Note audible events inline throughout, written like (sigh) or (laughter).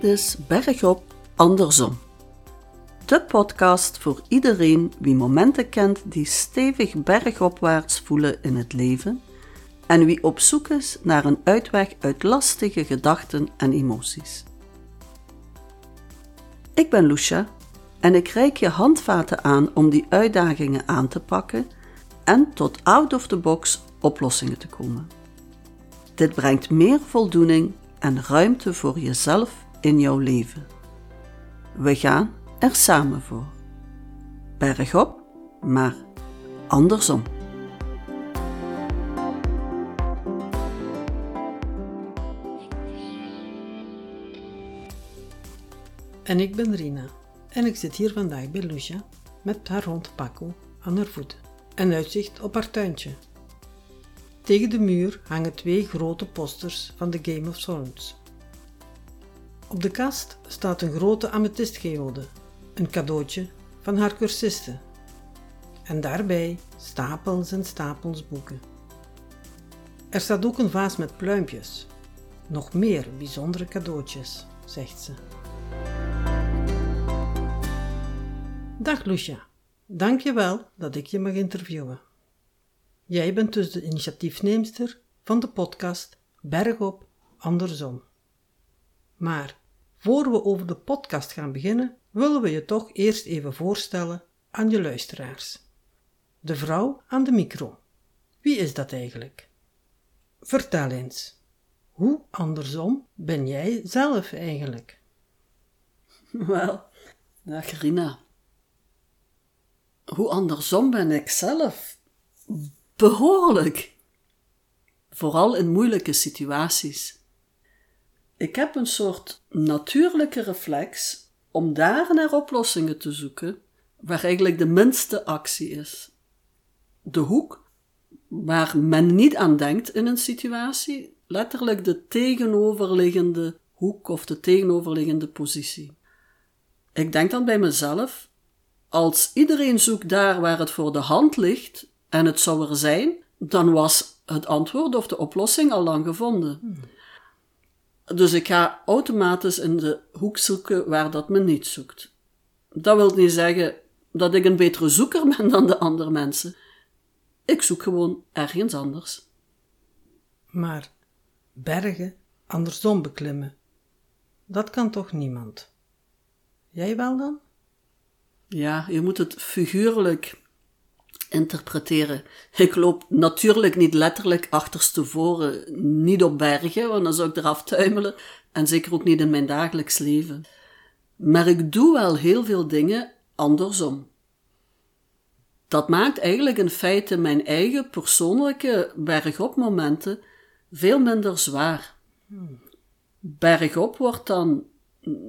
Dit is Bergop Andersom. De podcast voor iedereen wie momenten kent die stevig bergopwaarts voelen in het leven en wie op zoek is naar een uitweg uit lastige gedachten en emoties. Ik ben Lucia en ik reik je handvaten aan om die uitdagingen aan te pakken en tot out of the box oplossingen te komen. Dit brengt meer voldoening en ruimte voor jezelf in jouw leven. We gaan er samen voor. Bergop, maar andersom. En ik ben Rina. En ik zit hier vandaag bij Lucia met haar hond Paco aan haar voeten en uitzicht op haar tuintje. Tegen de muur hangen twee grote posters van de Game of Thrones. Op de kast staat een grote amethystgeode, een cadeautje van haar cursiste. En daarbij stapels en stapels boeken. Er staat ook een vaas met pluimpjes. Nog meer bijzondere cadeautjes, zegt ze. Dag Lucia, dank je wel dat ik je mag interviewen. Jij bent dus de initiatiefneemster van de podcast Bergop Andersom. Maar voor we over de podcast gaan beginnen, willen we je toch eerst even voorstellen aan je luisteraars. De vrouw aan de micro. Wie is dat eigenlijk? Vertel eens. Hoe andersom ben jij zelf eigenlijk? (laughs) Wel, dag Rina. Hoe andersom ben ik zelf? Behoorlijk. Vooral in moeilijke situaties. Ik heb een soort natuurlijke reflex om daar naar oplossingen te zoeken waar eigenlijk de minste actie is. De hoek waar men niet aan denkt in een situatie, letterlijk de tegenoverliggende hoek of de tegenoverliggende positie. Ik denk dan bij mezelf, als iedereen zoekt daar waar het voor de hand ligt en het zou er zijn, dan was het antwoord of de oplossing al lang gevonden. Dus ik ga automatisch in de hoek zoeken waar dat men niet zoekt. Dat wil niet zeggen dat ik een betere zoeker ben dan de andere mensen. Ik zoek gewoon ergens anders. Maar bergen andersom beklimmen, dat kan toch niemand? Jij wel dan? Ja, je moet het figuurlijk interpreteren. Ik loop natuurlijk niet letterlijk achterstevoren, niet op bergen, want dan zou ik eraf tuimelen, en zeker ook niet in mijn dagelijks leven. Maar ik doe wel heel veel dingen andersom. Dat maakt eigenlijk in feite mijn eigen persoonlijke bergopmomenten veel minder zwaar. Bergop wordt dan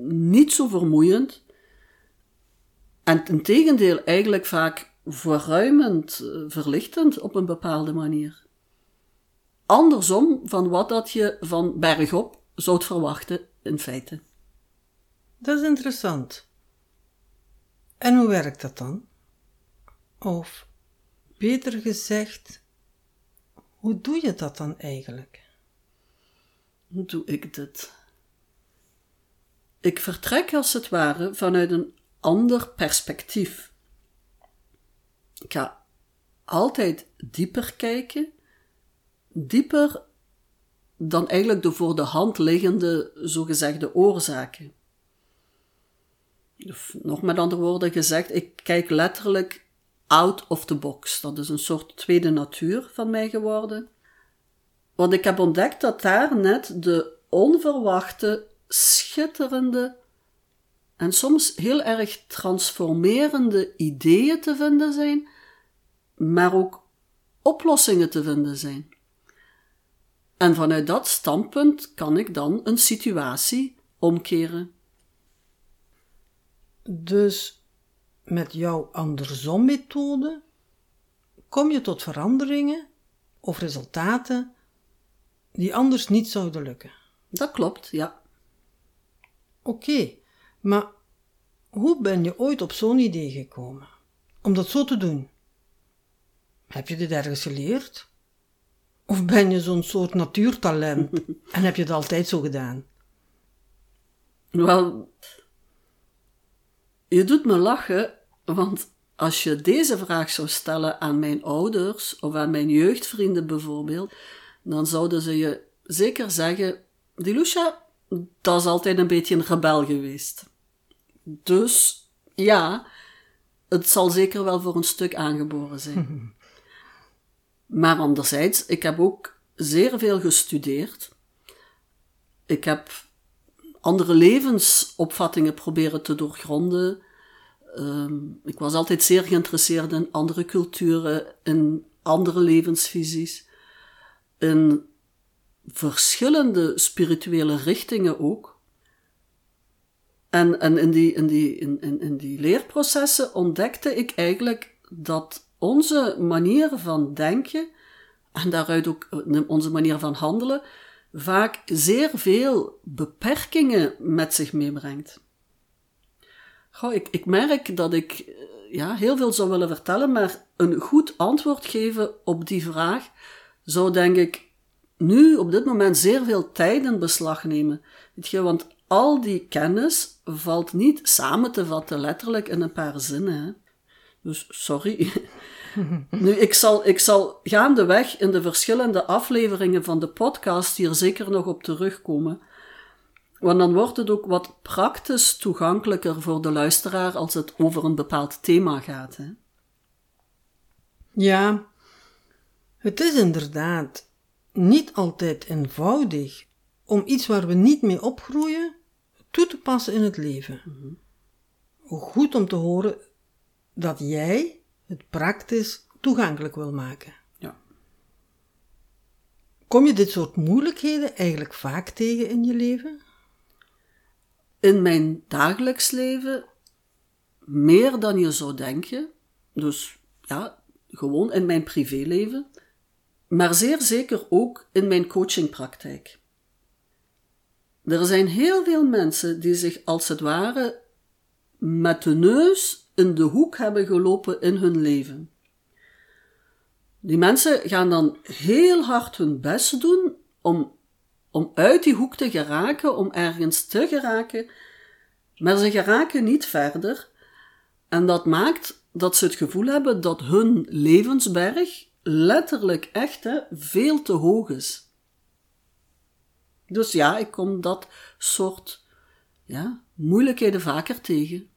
niet zo vermoeiend, en tegendeel eigenlijk vaak verruimend, eh, verlichtend op een bepaalde manier. Andersom van wat dat je van bergop zou verwachten in feite. Dat is interessant. En hoe werkt dat dan? Of beter gezegd, hoe doe je dat dan eigenlijk? Hoe doe ik dit? Ik vertrek als het ware vanuit een ander perspectief. Ik ga altijd dieper kijken, dieper dan eigenlijk de voor de hand liggende zogezegde oorzaken. Nog met andere woorden gezegd, ik kijk letterlijk out of the box. Dat is een soort tweede natuur van mij geworden. Want ik heb ontdekt dat daar net de onverwachte, schitterende en soms heel erg transformerende ideeën te vinden zijn, maar ook oplossingen te vinden zijn. En vanuit dat standpunt kan ik dan een situatie omkeren. Dus met jouw andersom-methode kom je tot veranderingen of resultaten die anders niet zouden lukken. Dat klopt, ja. Oké, maar hoe ben je ooit op zo'n idee gekomen? Om dat zo te doen? Heb je dit ergens geleerd? Of ben je zo'n soort natuurtalent (laughs) en heb je het altijd zo gedaan? Wel, je doet me lachen, want als je deze vraag zou stellen aan mijn ouders of aan mijn jeugdvrienden bijvoorbeeld, dan zouden ze je zeker zeggen: Dilusha, dat is altijd een beetje een rebel geweest. Dus ja, het zal zeker wel voor een stuk aangeboren zijn. (laughs) maar anderzijds, ik heb ook zeer veel gestudeerd. Ik heb andere levensopvattingen proberen te doorgronden. Ehm, ik was altijd zeer geïnteresseerd in andere culturen, in andere levensvisies, in verschillende spirituele richtingen ook. En, in, die, in, die, in, in, in die leerprocessen ontdekte ik eigenlijk dat onze manier van denken, en daaruit ook eh, onze manier van handelen, vaak zeer veel beperkingen met zich meebrengt. Goh, ik, ik merk dat ik eh, ja, heel veel zou willen vertellen, maar een goed antwoord geven op die vraag zou denk ik nu op dit moment zeer veel tijd in beslag nemen. Weet je, want al die kennis valt niet samen te vatten, letterlijk in een paar zinnen. Hè. Dus sorry. (laughs) nu, ik zal, ik zal gaandeweg in de verschillende afleveringen van de podcast hier zeker nog op terugkomen. Want dan wordt het ook wat praktisch toegankelijker voor de luisteraar als het over een bepaald thema gaat. Hè? Ja, het is inderdaad niet altijd eenvoudig om iets waar we niet mee opgroeien toe te passen in het leven. Mm Goed om te horen dat jij het praktisch toegankelijk wil maken. Ja. Kom je dit soort moeilijkheden eigenlijk vaak tegen in je leven? In mijn dagelijks leven meer dan je zou denken. Dus ja, gewoon in mijn privéleven. Maar zeer zeker ook in mijn coachingpraktijk. Er zijn heel veel mensen die zich als het ware met de neus in de hoek hebben gelopen in hun leven. Die mensen gaan dan heel hard hun best doen om, om uit die hoek te geraken, om ergens te geraken, maar ze geraken niet verder. En dat maakt dat ze het gevoel hebben dat hun levensberg letterlijk echt hè, veel te hoog is. Dus ja, ik kom dat soort ja, moeilijkheden vaker tegen.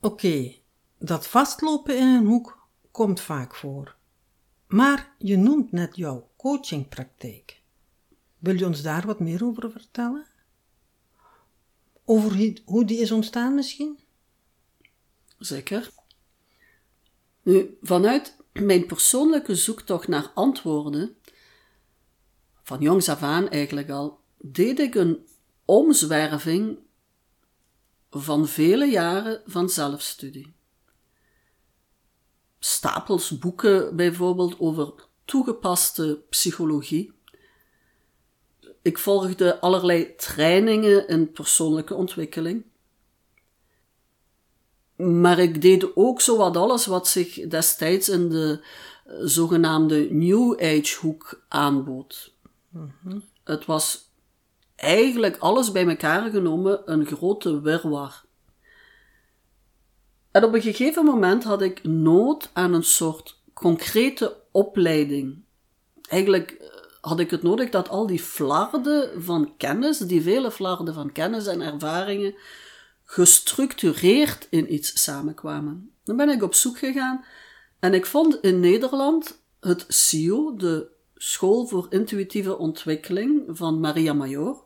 Oké, dat vastlopen in een hoek komt vaak voor. Maar je noemt net jouw coachingpraktijk. Wil je ons daar wat meer over vertellen? Over hoe die is ontstaan misschien? Zeker. Nu, vanuit mijn persoonlijke zoektocht naar antwoorden van jongs af aan eigenlijk al, deed ik een omzwerving van vele jaren van zelfstudie. Stapels boeken bijvoorbeeld over toegepaste psychologie. Ik volgde allerlei trainingen in persoonlijke ontwikkeling. Maar ik deed ook zo wat alles wat zich destijds in de zogenaamde New Age hoek aanbood. Het was eigenlijk alles bij elkaar genomen een grote wirwar. En op een gegeven moment had ik nood aan een soort concrete opleiding. Eigenlijk eh, had ik het nodig dat al die flarden van kennis, die vele flarden van kennis en ervaringen, gestructureerd in iets samenkwamen. Dan ben ik op zoek gegaan en ik vond in Nederland het SIO, de School voor Intuïtieve Ontwikkeling van Maria Major.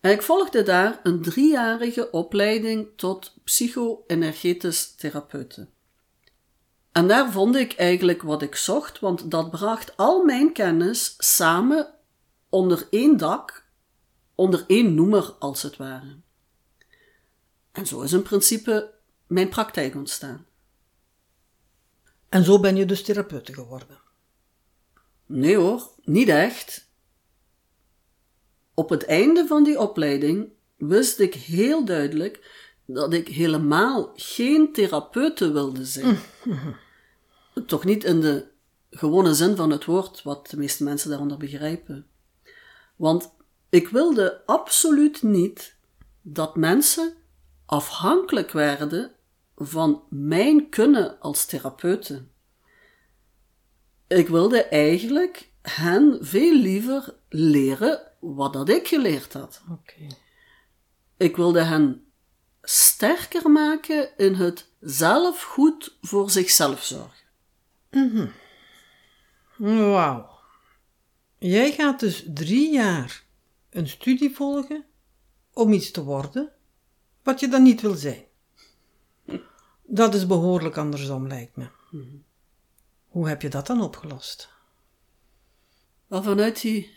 En ik volgde daar een driejarige opleiding tot psycho-energetisch therapeute. En daar vond ik eigenlijk wat ik zocht, want dat bracht al mijn kennis samen onder één dak, onder één noemer als het ware. En zo is in principe mijn praktijk ontstaan. En zo ben je dus therapeute geworden? Nee hoor, niet echt. Op het einde van die opleiding wist ik heel duidelijk dat ik helemaal geen therapeute wilde zijn. (laughs) Toch niet in de gewone zin van het woord, wat de meeste mensen daaronder begrijpen. Want Ik wilde absoluut niet dat mensen afhankelijk werden van mijn kunnen als therapeute. Ik wilde eigenlijk hen veel liever leren wat dat ik geleerd had. Ik wilde hen sterker maken in het zelf goed voor zichzelf zorgen. Wauw. Jij gaat dus drie jaar een studie volgen om iets te worden wat je dan niet wil zijn. Dat is behoorlijk andersom, lijkt me. Hoe heb je dat dan opgelost? Vanuit die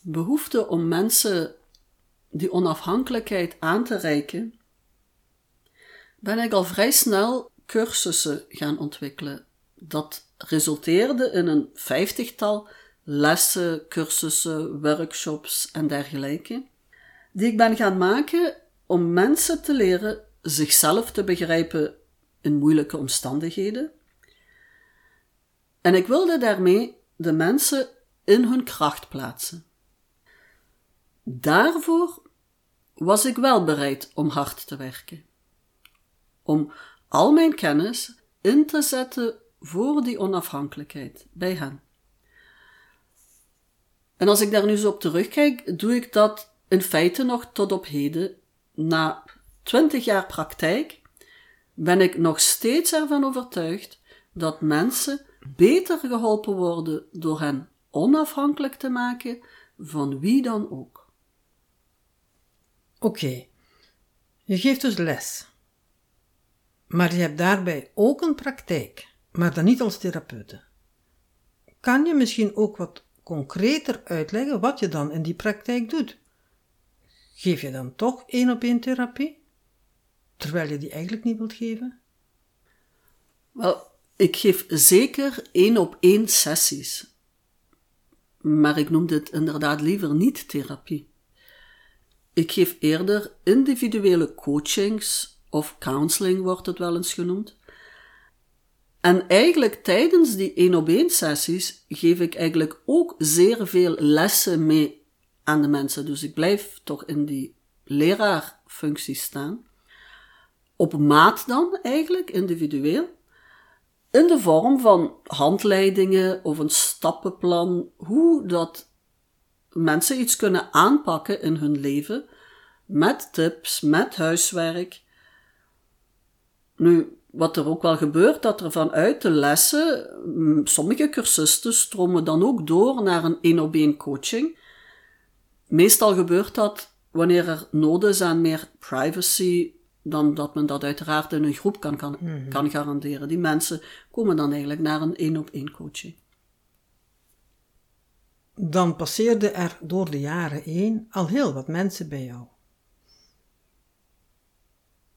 behoefte om mensen die onafhankelijkheid aan te reiken, ben ik al vrij snel cursussen gaan ontwikkelen. Dat resulteerde in een vijftigtal lessen, cursussen, workshops en dergelijke, die ik ben gaan maken om mensen te leren zichzelf te begrijpen in moeilijke omstandigheden. En ik wilde daarmee de mensen in hun kracht plaatsen. Daarvoor was ik wel bereid om hard te werken. Om al mijn kennis in te zetten voor die onafhankelijkheid bij hen. En als ik daar nu zo op terugkijk, doe ik dat in feite nog tot op heden. Na twintig jaar praktijk ben ik nog steeds ervan overtuigd dat mensen beter geholpen worden door hen onafhankelijk te maken van wie dan ook. Oké, je geeft dus les. Maar je hebt daarbij ook een praktijk, maar dan niet als therapeute. Kan je misschien ook wat concreter uitleggen wat je dan in die praktijk doet? Geef je dan toch één op één therapie? Terwijl je die eigenlijk niet wilt geven? Wel, ik geef zeker één op één sessies. Maar ik noem dit inderdaad liever niet therapie. Ik geef eerder individuele coachings of counseling wordt het wel eens genoemd. En eigenlijk tijdens die één op één sessies geef ik eigenlijk ook zeer veel lessen mee aan de mensen. Dus ik blijf toch in die leraarfunctie staan. Op maat dan eigenlijk, individueel. In de vorm van handleidingen of een stappenplan, hoe dat mensen iets kunnen aanpakken in hun leven, met tips, met huiswerk. Nu, wat er ook wel gebeurt, dat er vanuit de lessen, mm, sommige cursisten stromen dan ook door naar een één-op-één coaching. Meestal gebeurt dat wanneer er nood is aan meer privacy, dan dat men dat uiteraard in een groep kan, kan, kan garanderen. Die mensen komen dan eigenlijk naar een één-op-één coaching. Dan passeerde er door de jaren heen al heel wat mensen bij jou.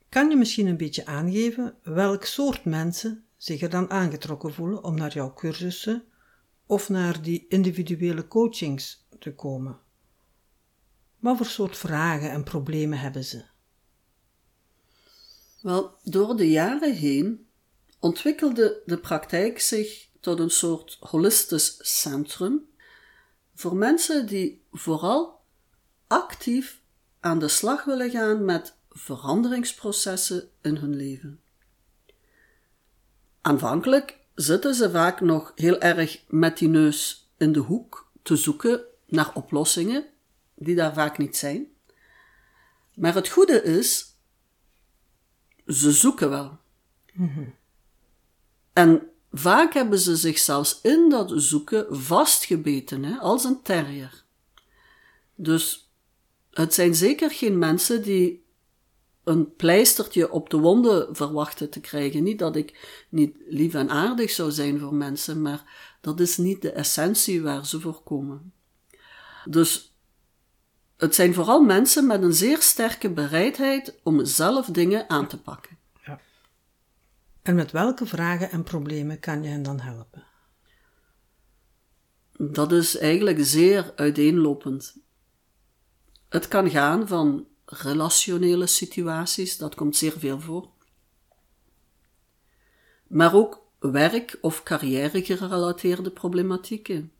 Kan je misschien een beetje aangeven welk soort mensen zich er dan aangetrokken voelen om naar jouw cursussen of naar die individuele coachings te komen? Wat voor soort vragen en problemen hebben ze? Wel, door de jaren heen ontwikkelde de praktijk zich tot een soort holistisch centrum voor mensen die vooral actief aan de slag willen gaan met veranderingsprocessen in hun leven. Aanvankelijk zitten ze vaak nog heel erg met die neus in de hoek te zoeken naar oplossingen die daar vaak niet zijn. Maar het goede is, ze zoeken wel. En vaak hebben ze zich zelfs in dat zoeken vastgebeten, hè, als een terrier. Dus het zijn zeker geen mensen die een pleistertje op de wonden verwachten te krijgen. Niet dat ik niet lief en aardig zou zijn voor mensen, maar dat is niet de essentie waar ze voor komen. Dus het zijn vooral mensen met een zeer sterke bereidheid om zelf dingen aan te pakken. Ja. En met welke vragen en problemen kan je hen dan helpen? Dat is eigenlijk zeer uiteenlopend. Het kan gaan van relationele situaties, dat komt zeer veel voor. Maar ook werk- of carrière-gerelateerde problematieken.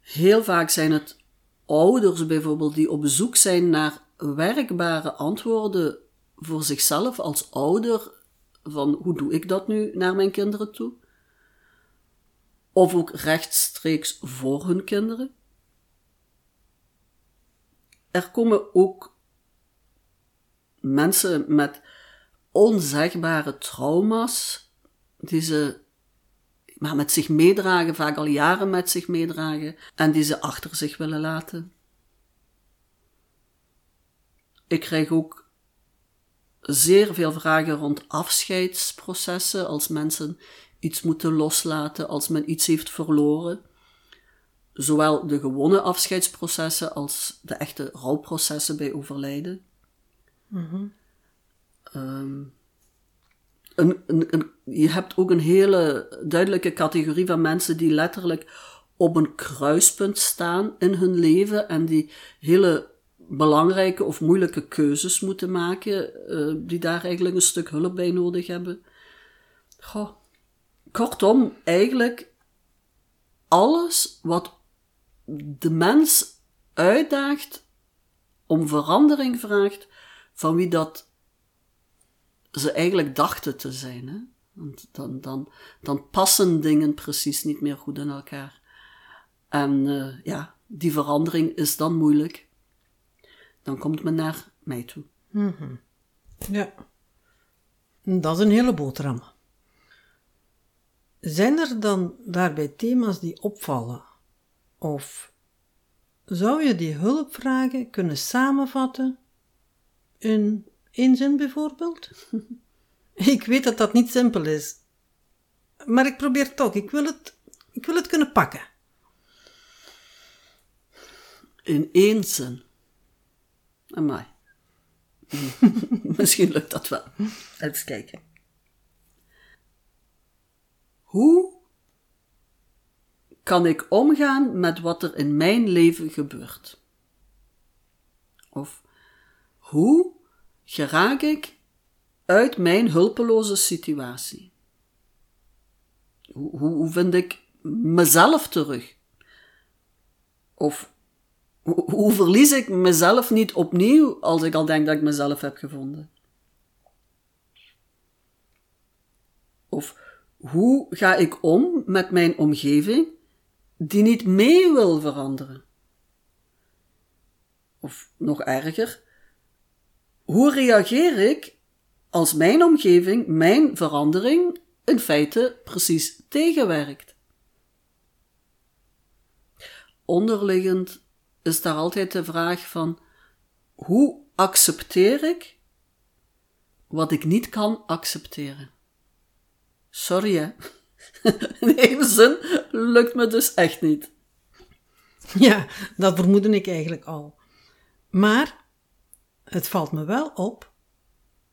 Heel vaak zijn het ouders bijvoorbeeld die op zoek zijn naar werkbare antwoorden voor zichzelf als ouder, van hoe doe ik dat nu naar mijn kinderen toe? Of ook rechtstreeks voor hun kinderen. Er komen ook mensen met onzegbare trauma's, die ze maar met zich meedragen, vaak al jaren met zich meedragen, en die ze achter zich willen laten. Ik krijg ook zeer veel vragen rond afscheidsprocessen, als mensen iets moeten loslaten, als men iets heeft verloren. Zowel de gewone afscheidsprocessen als de echte rouwprocessen bij overlijden. Mm je hebt ook een hele duidelijke categorie van mensen die letterlijk op een kruispunt staan in hun leven en die hele belangrijke of moeilijke keuzes moeten maken, uh, die daar eigenlijk een stuk hulp bij nodig hebben. Goh. Kortom, eigenlijk alles wat de mens uitdaagt, om verandering vraagt, van wie dat ze eigenlijk dachten te zijn. Hè? Want dan, dan, dan passen dingen precies niet meer goed in elkaar. En uh, ja, die verandering is dan moeilijk. Dan komt men naar mij toe. -hmm. Ja, dat is een hele boterham. Zijn er dan daarbij thema's die opvallen? Of zou je die hulpvragen kunnen samenvatten in één zin bijvoorbeeld? (laughs) ik weet dat dat niet simpel is. Maar ik probeer toch. Ik wil het, ik wil het kunnen pakken. In één zin. Amai. (laughs) Misschien lukt dat wel. Even kijken. Hoe kan ik omgaan met wat er in mijn leven gebeurt? Of hoe geraak ik uit mijn hulpeloze situatie? Hoe, hoe, vind ik mezelf terug? Of hoe, hoe verlies ik mezelf niet opnieuw als ik al denk dat ik mezelf heb gevonden? Of hoe ga ik om met mijn omgeving die niet mee wil veranderen? Of nog erger, hoe reageer ik als mijn omgeving mijn verandering in feite precies tegenwerkt? Onderliggend is daar altijd de vraag van hoe accepteer ik wat ik niet kan accepteren? Sorry hè. (laughs) In één zin lukt me dus echt niet. Ja, dat vermoedde ik eigenlijk al. Maar het valt me wel op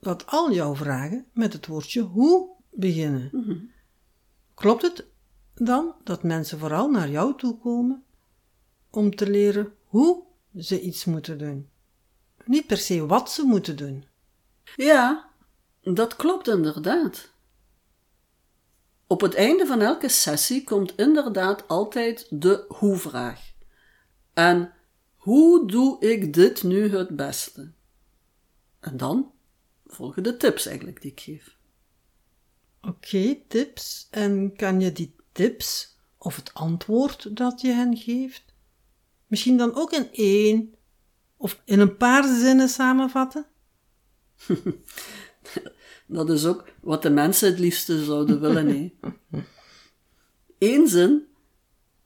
dat al jouw vragen met het woordje hoe beginnen. Mhm. Klopt het dan dat mensen vooral naar jou toe komen om te leren hoe ze iets moeten doen? Niet per se wat ze moeten doen. Ja, dat klopt inderdaad. Op het einde van elke sessie komt inderdaad altijd de hoe-vraag. En hoe doe ik dit nu het beste? En dan volgen de tips eigenlijk die ik geef. Oké, tips. En kan je die tips of het antwoord dat je hen geeft, misschien dan ook in één of in een paar zinnen samenvatten? (laughs) dat is ook wat de mensen het liefste zouden willen, nee. (laughs) Eén zin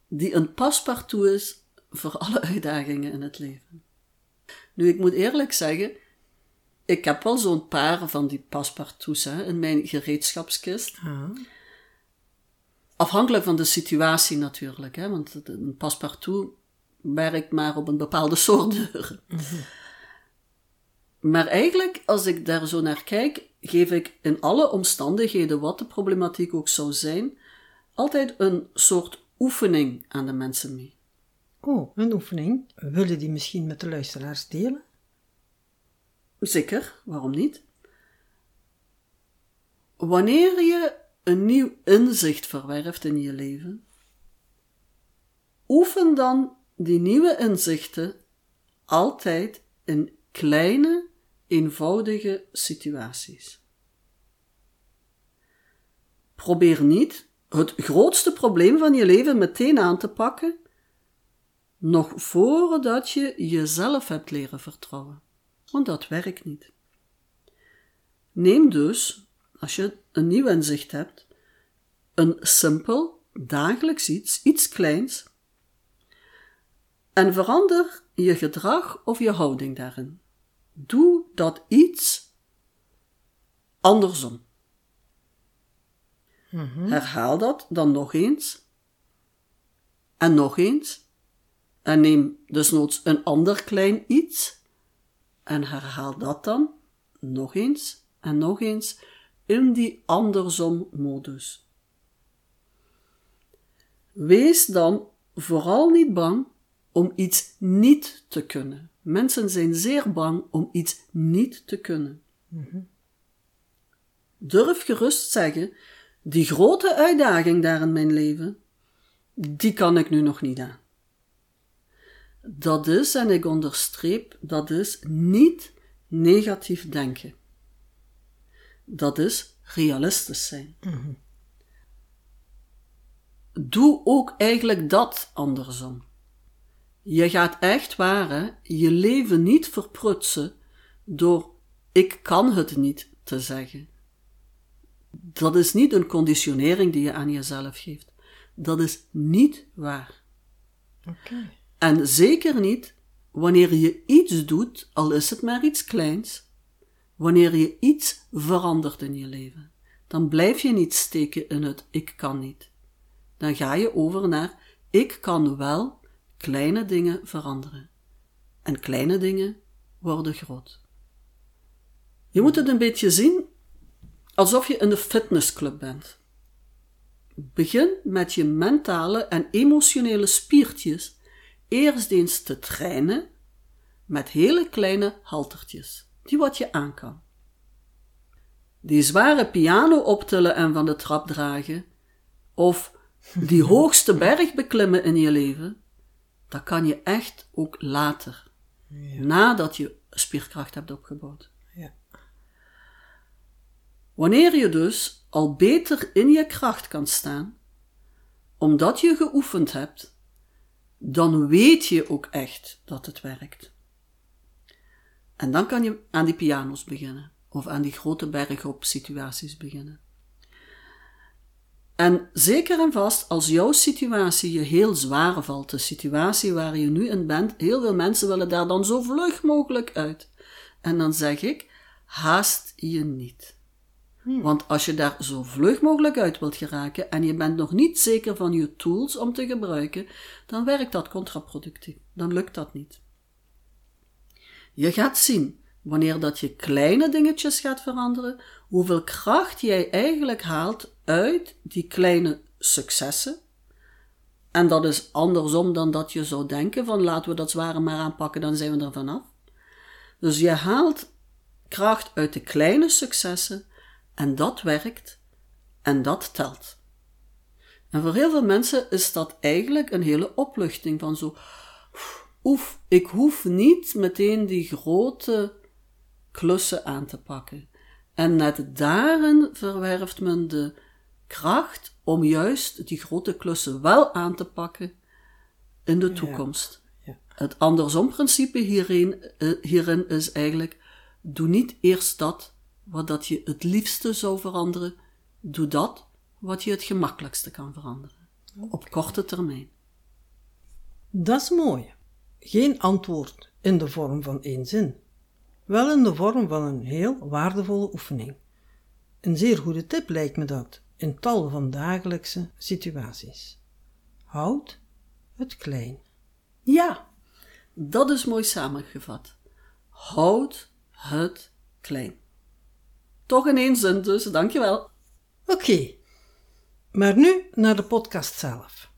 die een paspartout is voor alle uitdagingen in het leven. Nu, ik moet eerlijk zeggen, ik heb wel zo'n paar van die paspartouts hè, in mijn gereedschapskist. Ah. Afhankelijk van de situatie natuurlijk, hè, want een paspartout werkt maar op een bepaalde soort deuren. Mhm. Maar eigenlijk, als ik daar zo naar kijk, geef ik in alle omstandigheden, wat de problematiek ook zou zijn, altijd een soort oefening aan de mensen mee. Oh, een oefening. Wil je die misschien met de luisteraars delen? Zeker, waarom niet? Wanneer je een nieuw inzicht verwerft in je leven, oefen dan die nieuwe inzichten altijd in kleine, eenvoudige situaties. Probeer niet het grootste probleem van je leven meteen aan te pakken, nog voordat je jezelf hebt leren vertrouwen. Want dat werkt niet. Neem dus, als je een nieuw inzicht hebt, een simpel, dagelijks iets, iets kleins, en verander je gedrag of je houding daarin. Doe dat iets andersom. Herhaal dat dan nog eens. En nog eens. En neem desnoods een ander klein iets. En herhaal dat dan nog eens en nog eens in die andersom modus. Wees dan vooral niet bang om iets niet te kunnen. Mensen zijn zeer bang om iets niet te kunnen. Durf gerust zeggen die grote uitdaging daar in mijn leven, die kan ik nu nog niet aan. Dat is, en ik onderstreep, dat is niet negatief denken. Dat is realistisch zijn. Doe ook eigenlijk dat andersom. Je gaat echt waar, je leven niet verprutsen door ik kan het niet te zeggen. Dat is niet een conditionering die je aan jezelf geeft. Dat is niet waar. Oké. En zeker niet wanneer je iets doet, al is het maar iets kleins, wanneer je iets verandert in je leven. Dan blijf je niet steken in het ik kan niet. Dan ga je over naar ik kan wel kleine dingen veranderen. En kleine dingen worden groot. Je moet het een beetje zien alsof je in de fitnessclub bent. Begin met je mentale en emotionele spiertjes eerst eens te trainen met hele kleine haltertjes, die wat je aan kan. Die zware piano optillen en van de trap dragen, of die (laughs) hoogste berg beklimmen in je leven, dat kan je echt ook later, nadat je spierkracht hebt opgebouwd. Ja. Wanneer je dus al beter in je kracht kan staan, omdat je geoefend hebt, dan weet je ook echt dat het werkt. En dan kan je aan die piano's beginnen, of aan die grote bergop situaties beginnen. En zeker en vast, als jouw situatie je heel zwaar valt, de situatie waar je nu in bent, heel veel mensen willen daar dan zo vlug mogelijk uit. En dan zeg ik, haast je niet. Want als je daar zo vlug mogelijk uit wilt geraken en je bent nog niet zeker van je tools om te gebruiken, dan werkt dat contraproductief. Dan lukt dat niet. Je gaat zien, wanneer dat je kleine dingetjes gaat veranderen, hoeveel kracht jij eigenlijk haalt uit die kleine successen. En dat is andersom dan dat je zou denken van laten we dat zware maar aanpakken, dan zijn we er vanaf. Dus je haalt kracht uit de kleine successen en dat werkt en dat telt. En voor heel veel mensen is dat eigenlijk een hele opluchting van zo, oef, ik hoef niet meteen die grote klussen aan te pakken. En net daarin verwerft men de kracht om juist die grote klussen wel aan te pakken in de toekomst. Ja. Het andersom principe hierin, eh, hierin is eigenlijk, doe niet eerst dat wat dat je het liefste zou veranderen, doe dat wat je het gemakkelijkste kan veranderen. Op korte termijn. Dat is mooi. Geen antwoord in de vorm van één zin. Wel in de vorm van een heel waardevolle oefening. Een zeer goede tip lijkt me dat in tal van dagelijkse situaties. Houd het klein. Ja, dat is mooi samengevat. Houd het klein. Toch in één zin dus, dankjewel. Oké, maar nu naar de podcast zelf.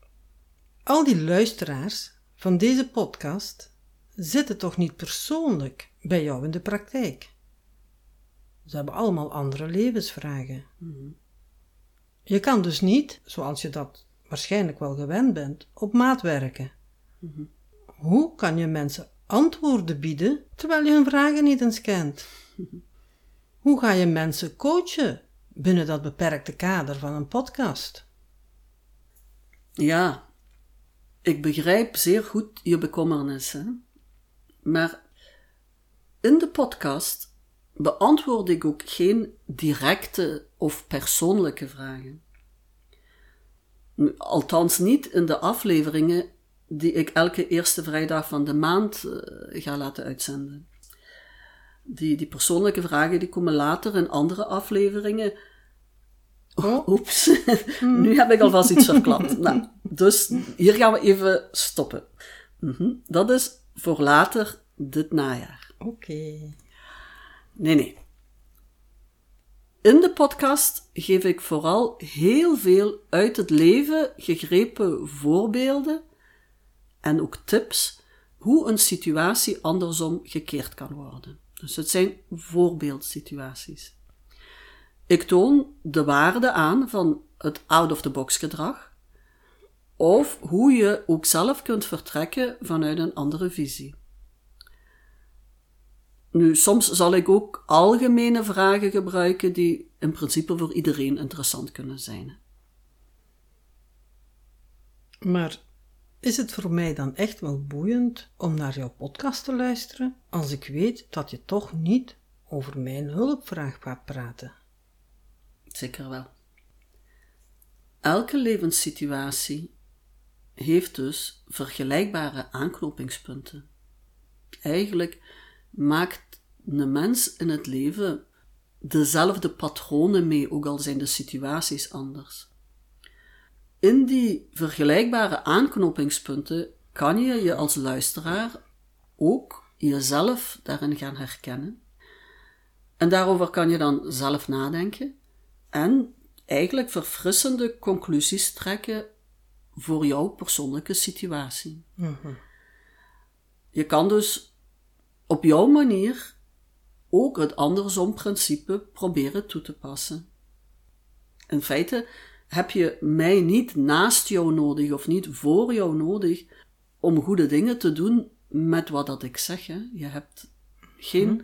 Al die luisteraars van deze podcast zitten toch niet persoonlijk bij jou in de praktijk. Ze hebben allemaal andere levensvragen. Je kan dus niet, zoals je dat waarschijnlijk wel gewend bent, op maat werken. Hoe kan je mensen antwoorden bieden terwijl je hun vragen niet eens kent? (laughs) Hoe ga je mensen coachen binnen dat beperkte kader van een podcast? Ja, ik begrijp zeer goed je bekommernissen. Maar in de podcast beantwoord ik ook geen directe of persoonlijke vragen. Althans niet in de afleveringen die ik elke eerste vrijdag van de maand uh, ga laten uitzenden. Die, die persoonlijke vragen die komen later in andere afleveringen. Oh, (laughs) oeps, nu heb ik alvast iets verklapt. (laughs) nou, dus hier gaan we even stoppen. Mm -hmm. Dat is voor later dit najaar. Oké. Nee, nee. In de podcast geef ik vooral heel veel uit het leven gegrepen voorbeelden en ook tips hoe een situatie andersom gekeerd kan worden. Dus het zijn voorbeeldsituaties. Ik toon de waarde aan van het out-of-the-box gedrag, of hoe je ook zelf kunt vertrekken vanuit een andere visie. Nu, soms zal ik ook algemene vragen gebruiken die in principe voor iedereen interessant kunnen zijn. Maar is het voor mij dan echt wel boeiend om naar jouw podcast te luisteren als ik weet dat je toch niet over mijn hulpvraag gaat praten? Zeker wel. Elke levenssituatie heeft dus vergelijkbare aanknopingspunten. Eigenlijk maakt een mens in het leven dezelfde patronen mee, ook al zijn de situaties anders. In die vergelijkbare aanknopingspunten kan je je als luisteraar ook jezelf daarin gaan herkennen. En daarover kan je dan zelf nadenken en eigenlijk verfrissende conclusies trekken voor jouw persoonlijke situatie. Mhm. Je kan dus op jouw manier ook het andersom-principe proberen toe te passen. In feite heb je mij niet naast jou nodig of niet voor jou nodig om goede dingen te doen met wat dat ik zeg. Hè. Je hebt geen mhm.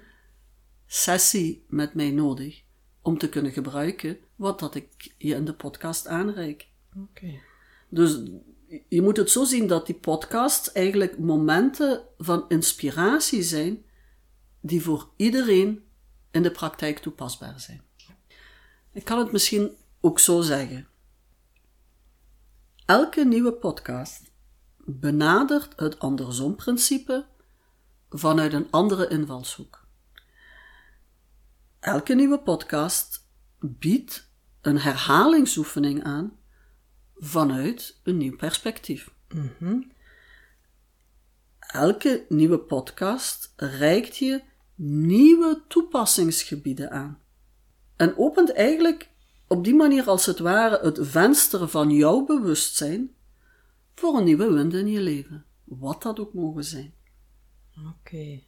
sessie met mij nodig om te kunnen gebruiken wat dat ik je in de podcast aanreik. Okay. Dus je moet het zo zien dat die podcasts eigenlijk momenten van inspiratie zijn die voor iedereen in de praktijk toepasbaar zijn. Ik kan het misschien ook zo zeggen. Elke nieuwe podcast benadert het andersom-principe vanuit een andere invalshoek. Elke nieuwe podcast biedt een herhalingsoefening aan vanuit een nieuw perspectief. Mhm. Elke nieuwe podcast reikt je nieuwe toepassingsgebieden aan en opent eigenlijk op die manier als het ware het venster van jouw bewustzijn voor een nieuwe wind in je leven, wat dat ook mogen zijn. Oké.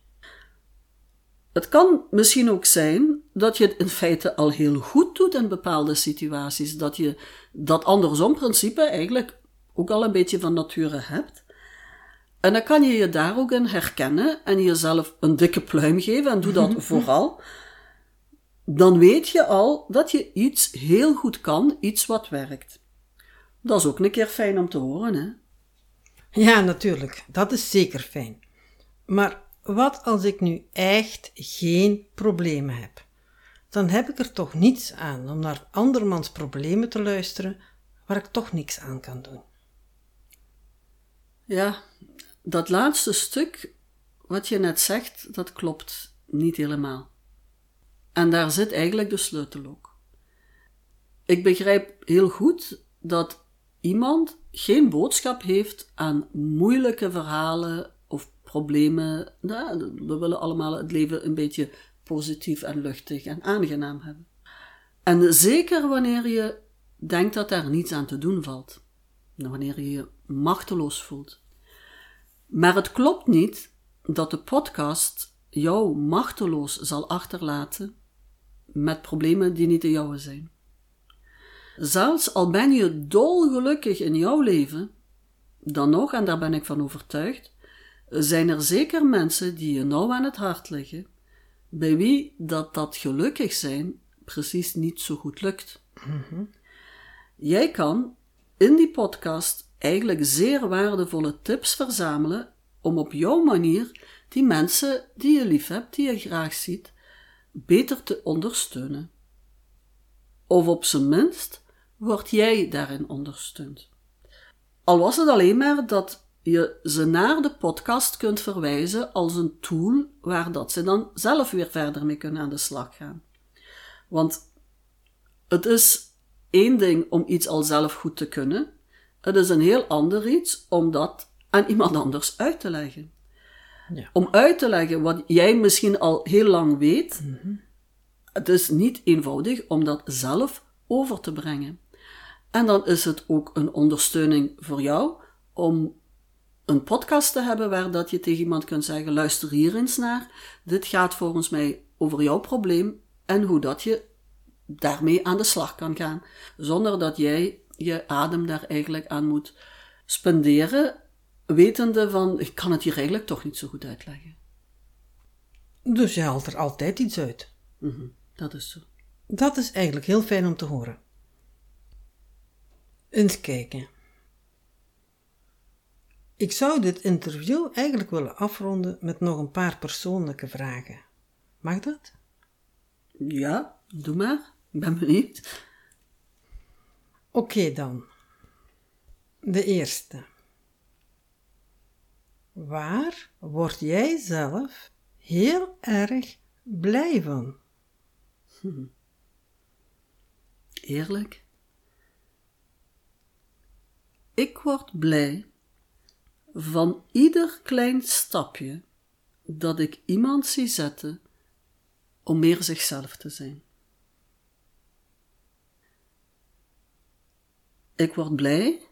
Het kan misschien ook zijn dat je het in feite al heel goed doet in bepaalde situaties, dat je dat andersom principe eigenlijk ook al een beetje van nature hebt. En dan kan je je daar ook in herkennen en jezelf een dikke pluim geven en doe dat (laughs) vooral dan weet je al dat je iets heel goed kan, iets wat werkt. Dat is ook een keer fijn om te horen, hè? Ja, natuurlijk. Dat is zeker fijn. Maar wat als ik nu echt geen problemen heb? Dan heb ik er toch niets aan om naar andermans problemen te luisteren waar ik toch niks aan kan doen. Ja, dat laatste stuk wat je net zegt, dat klopt niet helemaal. En daar zit eigenlijk de sleutel ook. Ik begrijp heel goed dat iemand geen boodschap heeft aan moeilijke verhalen of problemen. Nou, we willen allemaal het leven een beetje positief en luchtig en aangenaam hebben. En zeker wanneer je denkt dat daar niets aan te doen valt. Wanneer je je machteloos voelt. Maar het klopt niet dat de podcast jou machteloos zal achterlaten met problemen die niet de jouwe zijn. Zelfs al ben je dolgelukkig in jouw leven, dan nog, en daar ben ik van overtuigd, zijn er zeker mensen die je nauw aan het hart liggen, bij wie dat dat gelukkig zijn precies niet zo goed lukt. Jij kan in die podcast eigenlijk zeer waardevolle tips verzamelen om op jouw manier die mensen die je lief hebt, die je graag ziet, beter te ondersteunen. Of op zijn minst word jij daarin ondersteund. Al was het alleen maar dat je ze naar de podcast kunt verwijzen als een tool waar dat ze dan zelf weer verder mee kunnen aan de slag gaan. Want het is één ding om iets al zelf goed te kunnen, het is een heel ander iets om dat aan iemand anders uit te leggen. Ja. Om uit te leggen wat jij misschien al heel lang weet, het is niet eenvoudig om dat zelf over te brengen. En dan is het ook een ondersteuning voor jou om een podcast te hebben waar dat je tegen iemand kunt zeggen: luister hier eens naar. Dit gaat volgens mij over jouw probleem en hoe dat je daarmee aan de slag kan gaan, zonder dat jij je adem daar eigenlijk aan moet spenderen, wetende van ik kan het hier eigenlijk toch niet zo goed uitleggen. Dus je haalt er altijd iets uit. Mhm, dat is zo. Dat is eigenlijk heel fijn om te horen. Eens kijken. Ik zou dit interview eigenlijk willen afronden met nog een paar persoonlijke vragen. Mag dat? Ja, doe maar. Ik ben benieuwd. Oké dan. De eerste. Waar word jij zelf heel erg blij van? (laughs) Eerlijk. Ik word blij van ieder klein stapje dat ik iemand zie zetten om meer zichzelf te zijn. Ik word blij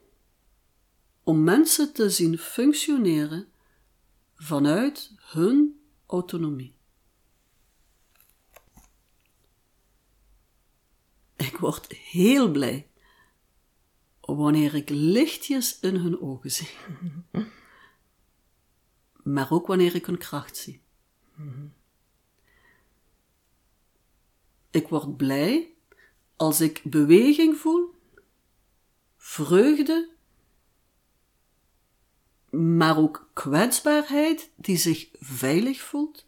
om mensen te zien functioneren vanuit hun autonomie. Ik word heel blij wanneer ik lichtjes in hun ogen zie. Maar ook wanneer ik hun kracht zie. Ik word blij als ik beweging voel, vreugde, maar ook kwetsbaarheid die zich veilig voelt.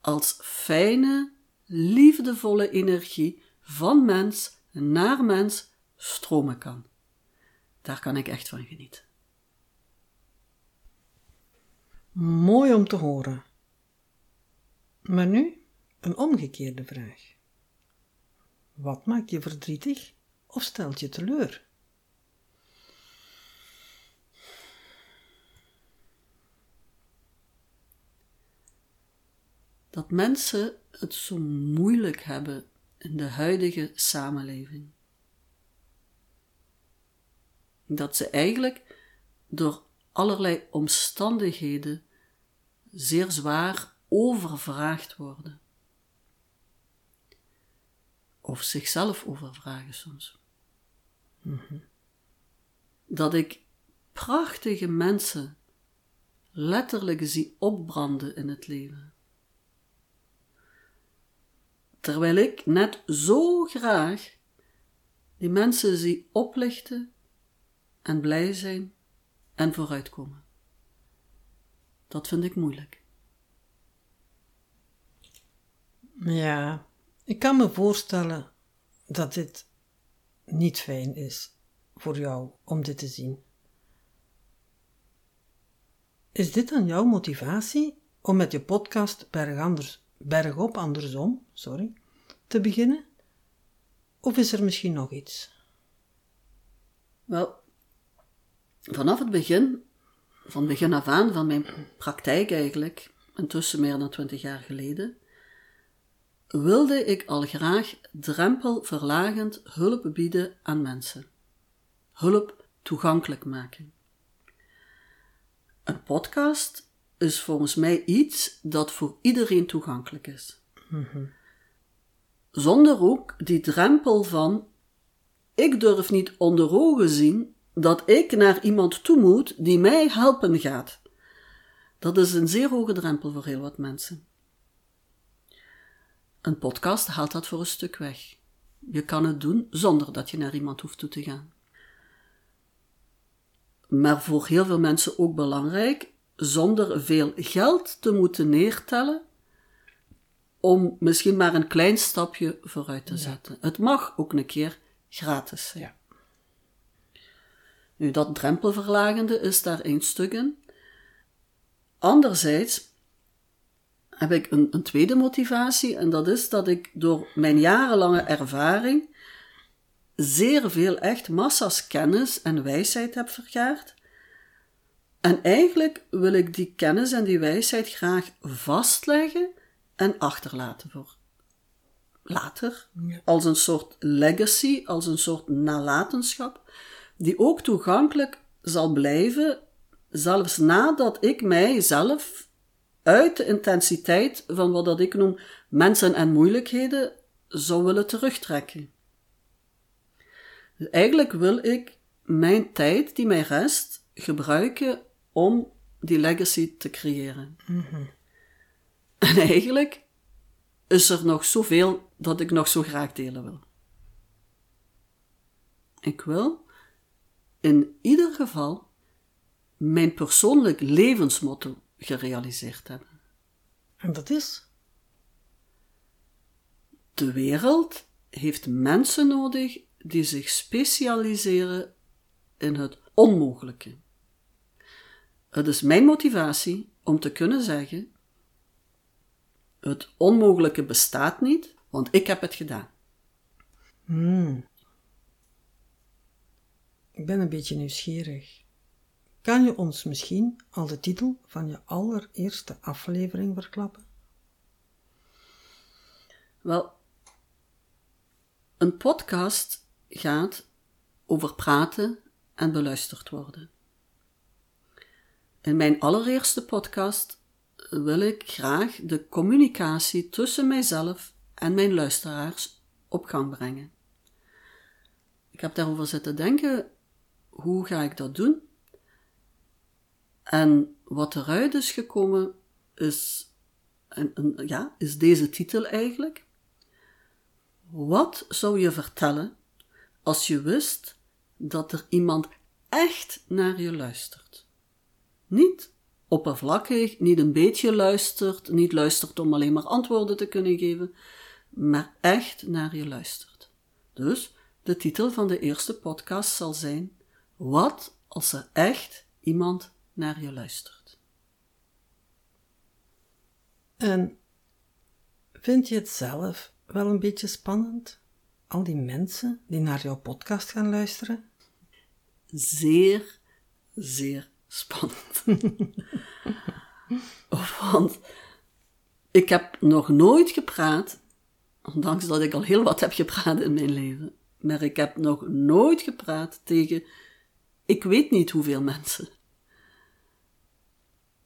Als fijne, liefdevolle energie van mens naar mens stromen kan. Daar kan ik echt van genieten. Mooi om te horen. Maar nu een omgekeerde vraag. Wat maakt je verdrietig of stelt je teleur? Dat mensen het zo moeilijk hebben in de huidige samenleving. Dat ze eigenlijk door allerlei omstandigheden zeer zwaar overvraagd worden. Of zichzelf overvragen soms. Dat ik prachtige mensen letterlijk zie opbranden in het leven. Terwijl ik net zo graag die mensen zie oplichten en blij zijn en vooruitkomen. Dat vind ik moeilijk. Ja, ik kan me voorstellen dat dit niet fijn is voor jou om dit te zien. Is dit dan jouw motivatie om met je podcast Berg, anders, Bergop Andersom sorry, te beginnen? Of is er misschien nog iets? Wel, vanaf het begin, van begin af aan van mijn praktijk eigenlijk, intussen meer dan twintig jaar geleden, wilde ik al graag drempelverlagend hulp bieden aan mensen. Hulp toegankelijk maken. Een podcast is volgens mij iets dat voor iedereen toegankelijk is. Zonder ook die drempel van ik durf niet onder ogen zien dat ik naar iemand toe moet die mij helpen gaat. Dat is een zeer hoge drempel voor heel wat mensen. Een podcast haalt dat voor een stuk weg. Je kan het doen zonder dat je naar iemand hoeft toe te gaan. Maar voor heel veel mensen ook belangrijk, zonder veel geld te moeten neertellen om misschien maar een klein stapje vooruit te zetten. Het mag ook een keer gratis zijn. Ja. Nu, dat drempelverlagende is daar één stuk in. Anderzijds heb ik een, een tweede motivatie, en dat is dat ik door mijn jarenlange ervaring zeer veel echt massa's kennis en wijsheid heb vergaard. En eigenlijk wil ik die kennis en die wijsheid graag vastleggen en achterlaten voor later, als een soort legacy, als een soort nalatenschap, die ook toegankelijk zal blijven, zelfs nadat ik mijzelf uit de intensiteit van wat dat ik noem mensen en moeilijkheden zou willen terugtrekken. Dus eigenlijk wil ik mijn tijd die mij rest gebruiken om die legacy te creëren. (laughs) En eigenlijk is er nog zoveel dat ik nog zo graag delen wil. Ik wil in ieder geval mijn persoonlijk levensmotto gerealiseerd hebben. En dat is? De wereld heeft mensen nodig die zich specialiseren in het onmogelijke. Het is mijn motivatie om te kunnen zeggen: het onmogelijke bestaat niet, want ik heb het gedaan. Hmm. Ik ben een beetje nieuwsgierig. Kan je ons misschien al de titel van je allereerste aflevering verklappen? Wel, een podcast gaat over praten en beluisterd worden. In mijn allereerste podcast wil ik graag de communicatie tussen mijzelf en mijn luisteraars op gang brengen. Ik heb daarover zitten denken, hoe ga ik dat doen? En wat eruit is gekomen is, ja, is deze titel eigenlijk. Wat zou je vertellen als je wist dat er iemand echt naar je luistert? Niet oppervlakkig, niet een beetje luistert, niet luistert om alleen maar antwoorden te kunnen geven, maar echt naar je luistert. Dus de titel van de eerste podcast zal zijn: Wat als er echt iemand naar je luistert? En vind je het zelf wel een beetje spannend? Al die mensen die naar jouw podcast gaan luisteren? Zeer, zeer spannend. (laughs) Want ik heb nog nooit gepraat, ondanks dat ik al heel wat heb gepraat in mijn leven, maar ik heb nog nooit gepraat tegen ik weet niet hoeveel mensen.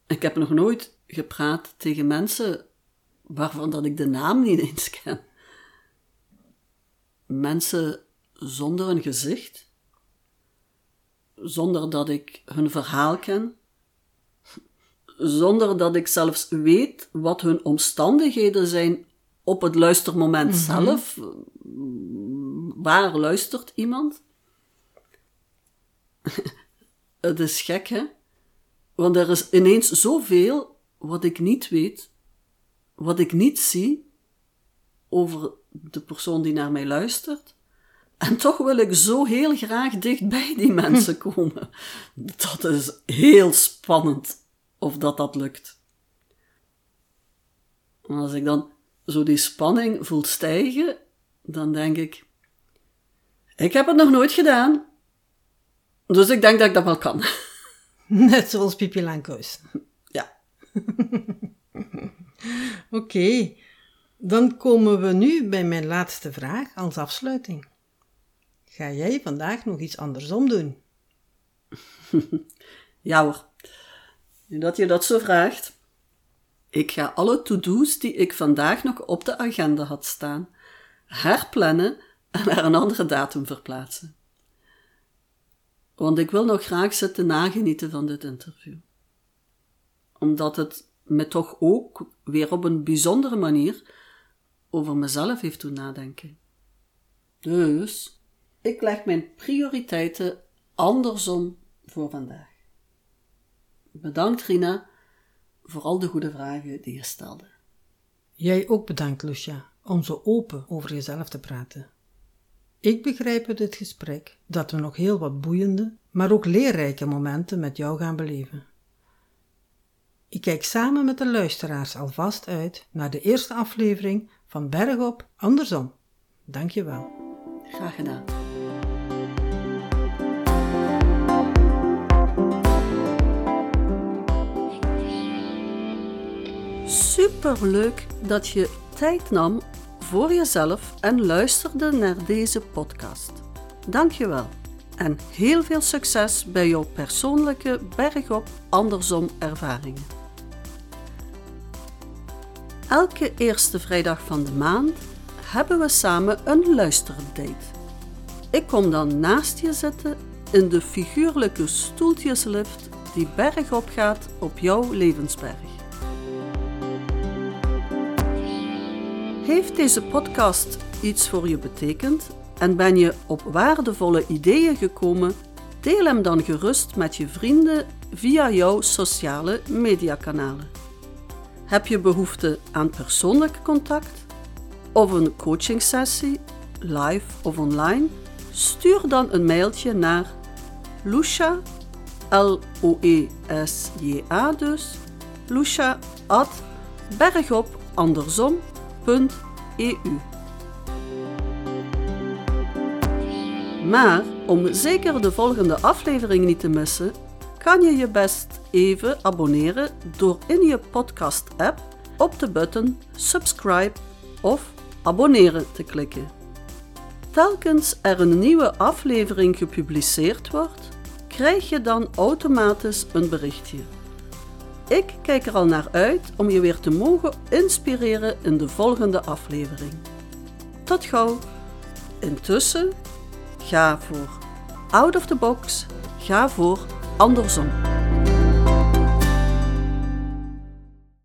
Ik heb nog nooit gepraat tegen mensen waarvan dat ik de naam niet eens ken. Mensen zonder een gezicht, zonder dat ik hun verhaal ken, zonder dat ik zelfs weet wat hun omstandigheden zijn op het luistermoment zelf. Waar luistert iemand? (laughs) het is gek, hè? Want er is ineens zoveel wat ik niet weet, wat ik niet zie over de persoon die naar mij luistert. En toch wil ik zo heel graag dicht bij die mensen komen. Dat is heel spannend of dat dat lukt. En als ik dan zo die spanning voel stijgen, dan denk ik: Ik heb het nog nooit gedaan, dus ik denk dat ik dat wel kan. (laughs) Net zoals Pipi Langkous. (laughs) Ja. (laughs) Oké, dan komen we nu bij mijn laatste vraag als afsluiting. Ga jij vandaag nog iets andersom doen? (laughs) Ja hoor. Nu dat je dat zo vraagt. Ik ga alle to-do's die ik vandaag nog op de agenda had staan, herplannen en naar een andere datum verplaatsen. Want ik wil nog graag zitten nagenieten van dit interview. Omdat het me toch ook weer op een bijzondere manier over mezelf heeft doen nadenken. Dus ik leg mijn prioriteiten andersom voor vandaag. Bedankt Rina voor al de goede vragen die je stelde. Jij ook bedankt, Lucia, om zo open over jezelf te praten. Ik begrijp uit dit gesprek dat we nog heel wat boeiende, maar ook leerrijke momenten met jou gaan beleven. Ik kijk samen met de luisteraars alvast uit naar de eerste aflevering van Bergop Andersom. Dank je wel. Graag gedaan. Superleuk dat je tijd nam voor jezelf en luisterde naar deze podcast. Dank je wel en heel veel succes bij jouw persoonlijke bergop andersom ervaringen. Elke eerste vrijdag van de maand hebben we samen een luisterdate. Ik kom dan naast je zitten in de figuurlijke stoeltjeslift die bergop gaat op jouw levensberg. Heeft deze podcast iets voor je betekend en ben je op waardevolle ideeën gekomen? Deel hem dan gerust met je vrienden via jouw sociale mediakanalen. Heb je behoefte aan persoonlijk contact of een coachingsessie, live of online? Stuur dan een mailtje naar Lucia, L-O-E-S-J-A dus, Lucia at bergopandersom.eu. Maar om zeker de volgende aflevering niet te missen, kan je je best even abonneren door in je podcast-app op de button subscribe of abonneren te klikken. Telkens er een nieuwe aflevering gepubliceerd wordt, krijg je dan automatisch een berichtje. Ik kijk er al naar uit om je weer te mogen inspireren in de volgende aflevering. Tot gauw! Intussen, ga voor out of the box, ga voor andersom.